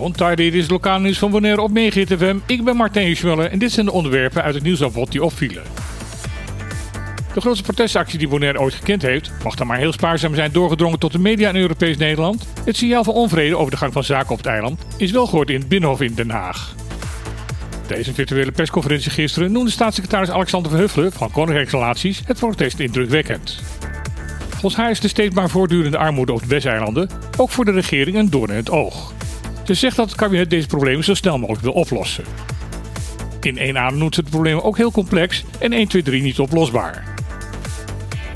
Ontidy, dit is lokaal nieuws van Bonaire op Megahit FM. Ik ben Martijn Schmuller en dit zijn de onderwerpen uit het nieuwsafbod die opvielen. De grootste protestactie die Bonaire ooit gekend heeft, mag dan maar heel spaarzaam zijn doorgedrongen tot de media in Europees Nederland. Het signaal van onvrede over de gang van zaken op het eiland is wel gehoord in het Binnenhof in Den Haag. Tijdens een virtuele persconferentie gisteren noemde staatssecretaris Alexander Verhuffelen van Koninkrijksrelaties het protest indrukwekkend. Volgens haar is de steeds maar voortdurende armoede op de Westeilanden ook voor de regering een doorn in het oog. Ze zegt dat het kabinet deze problemen zo snel mogelijk wil oplossen. In één adem noemt ze het probleem ook heel complex en 1, 2, 3 niet oplosbaar.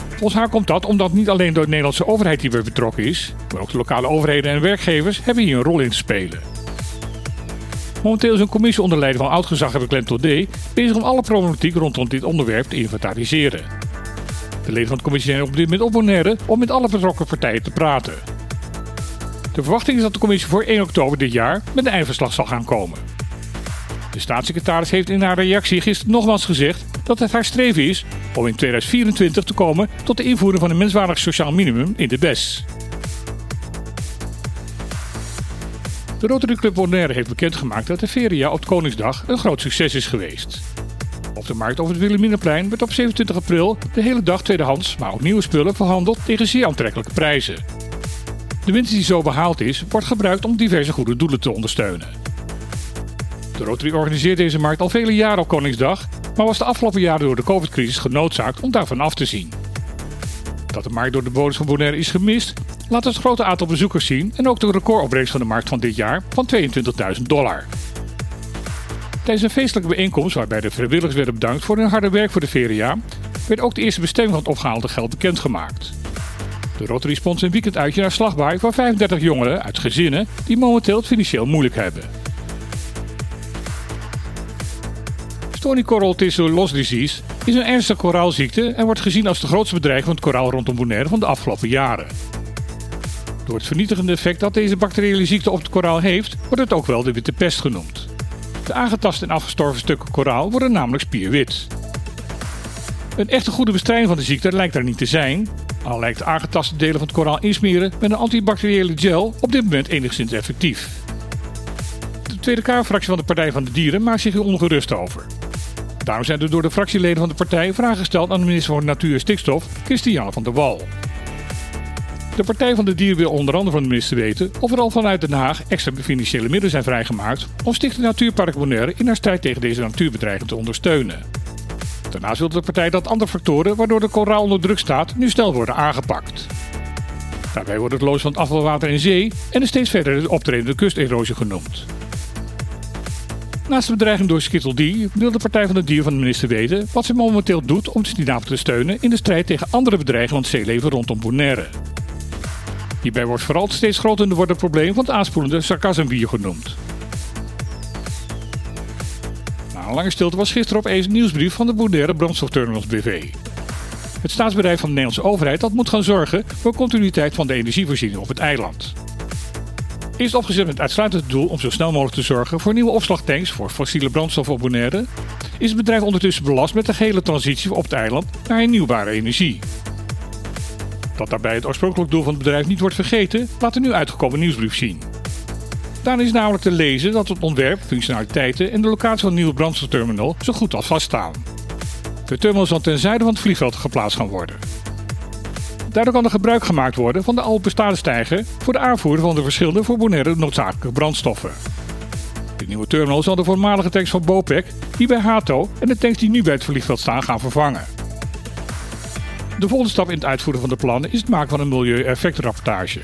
Volgens haar komt dat omdat niet alleen de Nederlandse overheid hierbij betrokken is, maar ook de lokale overheden en werkgevers hebben hier een rol in te spelen. Momenteel is een commissie onder leiding van oud-gezaghebber Clem Todé bezig om alle problematiek rondom dit onderwerp te inventariseren. De leden van de commissie zijn op dit moment op Bonaire om met alle betrokken partijen te praten. De verwachting is dat de commissie voor 1 oktober dit jaar met een eindverslag zal gaan komen. De staatssecretaris heeft in haar reactie gisteren nogmaals gezegd dat het haar streven is om in 2024 te komen tot de invoering van een menswaardig sociaal minimum in de BES. De Rotary Club Bonaire heeft bekendgemaakt dat de feria op Koningsdag een groot succes is geweest. Op de markt over het Wilhelminaplein werd op 27 april de hele dag tweedehands, maar ook nieuwe spullen verhandeld tegen zeer aantrekkelijke prijzen. De winst die zo behaald is, wordt gebruikt om diverse goede doelen te ondersteunen. De Rotary organiseert deze markt al vele jaren op Koningsdag, maar was de afgelopen jaren door de COVID-crisis genoodzaakt om daarvan af te zien. Dat de markt door de bodem van Bonaire is gemist, laat het grote aantal bezoekers zien en ook de recordopbrengst van de markt van dit jaar van 22.000 dollar. Tijdens een feestelijke bijeenkomst waarbij de vrijwilligers werden bedankt voor hun harde werk voor de feria, werd ook de eerste bestemming van het opgehaalde geld bekendgemaakt. De Rotary spons een weekenduitje naar Slagbaai voor 35 jongeren uit gezinnen die momenteel het financieel moeilijk hebben. Stony Coral Loss Disease is een ernstige koraalziekte en wordt gezien als de grootste bedreiging van het koraal rondom Bonaire van de afgelopen jaren. Door het vernietigende effect dat deze bacteriële ziekte op het koraal heeft, wordt het ook wel de witte pest genoemd. De aangetaste en afgestorven stukken koraal worden namelijk spierwit. Een echte goede bestrijding van de ziekte lijkt daar niet te zijn, al lijkt de aangetaste delen van het koraal insmeren met een antibacteriële gel op dit moment enigszins effectief. De Tweede Kamerfractie van de Partij van de Dieren maakt zich hier ongerust over. Daarom zijn er door de fractieleden van de partij vragen gesteld aan de minister van Natuur en Stikstof, Christiane van der Wal. De Partij van de Dieren wil onder andere van de minister weten of er al vanuit Den Haag extra financiële middelen zijn vrijgemaakt om Stichting Natuurpark Bonaire in haar strijd tegen deze natuurbedreiging te ondersteunen. Daarnaast wil de partij dat andere factoren waardoor de koraal onder druk staat nu snel worden aangepakt. Daarbij wordt het loos van afvalwater in zee en de steeds verder optredende kusterosie genoemd. Naast de bedreiging door Skittle D wil de Partij van de Dier van de minister weten wat ze momenteel doet om Scandinavië te steunen in de strijd tegen andere bedreigingen van het zeeleven rondom Bonaire. Hierbij wordt vooral het steeds groter worden probleem van het aanspoelende sarcasmbier genoemd. Na een lange stilte was gisteren opeens een nieuwsbrief van de Bonaire Brandstofterminals BV. Het staatsbedrijf van de Nederlandse overheid dat moet gaan zorgen voor continuïteit van de energievoorziening op het eiland. Is opgezet met uitsluitend het doel om zo snel mogelijk te zorgen voor nieuwe opslagtanks voor fossiele brandstof op Bonaire, is het bedrijf ondertussen belast met de gehele transitie op het eiland naar hernieuwbare energie. Dat daarbij het oorspronkelijk doel van het bedrijf niet wordt vergeten, laat de nu uitgekomen nieuwsbrief zien. Daarin is namelijk te lezen dat het ontwerp, functionaliteiten en de locatie van het nieuwe brandstofterminal zo goed als vaststaan. De terminal zal ten zuiden van het vliegveld geplaatst gaan worden. Daardoor kan er gebruik gemaakt worden van de al bestaande stijger voor de aanvoer van de verschillende voor Bonaire noodzakelijke brandstoffen. De nieuwe terminal zal de voormalige tanks van Bopec, die bij Hato en de tanks die nu bij het vliegveld staan gaan vervangen. De volgende stap in het uitvoeren van de plannen is het maken van een milieueffectrapportage.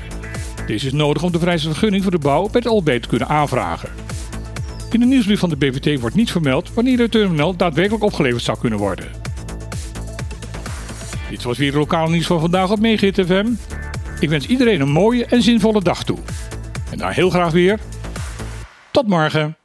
Deze is nodig om de vrijste vergunning voor de bouw bij het OLB te kunnen aanvragen. In de nieuwsbrief van de BVT wordt niet vermeld wanneer de terminal daadwerkelijk opgeleverd zou kunnen worden. Dit was weer het lokale nieuws van vandaag op Megahit FM. Ik wens iedereen een mooie en zinvolle dag toe. En dan heel graag weer. Tot morgen.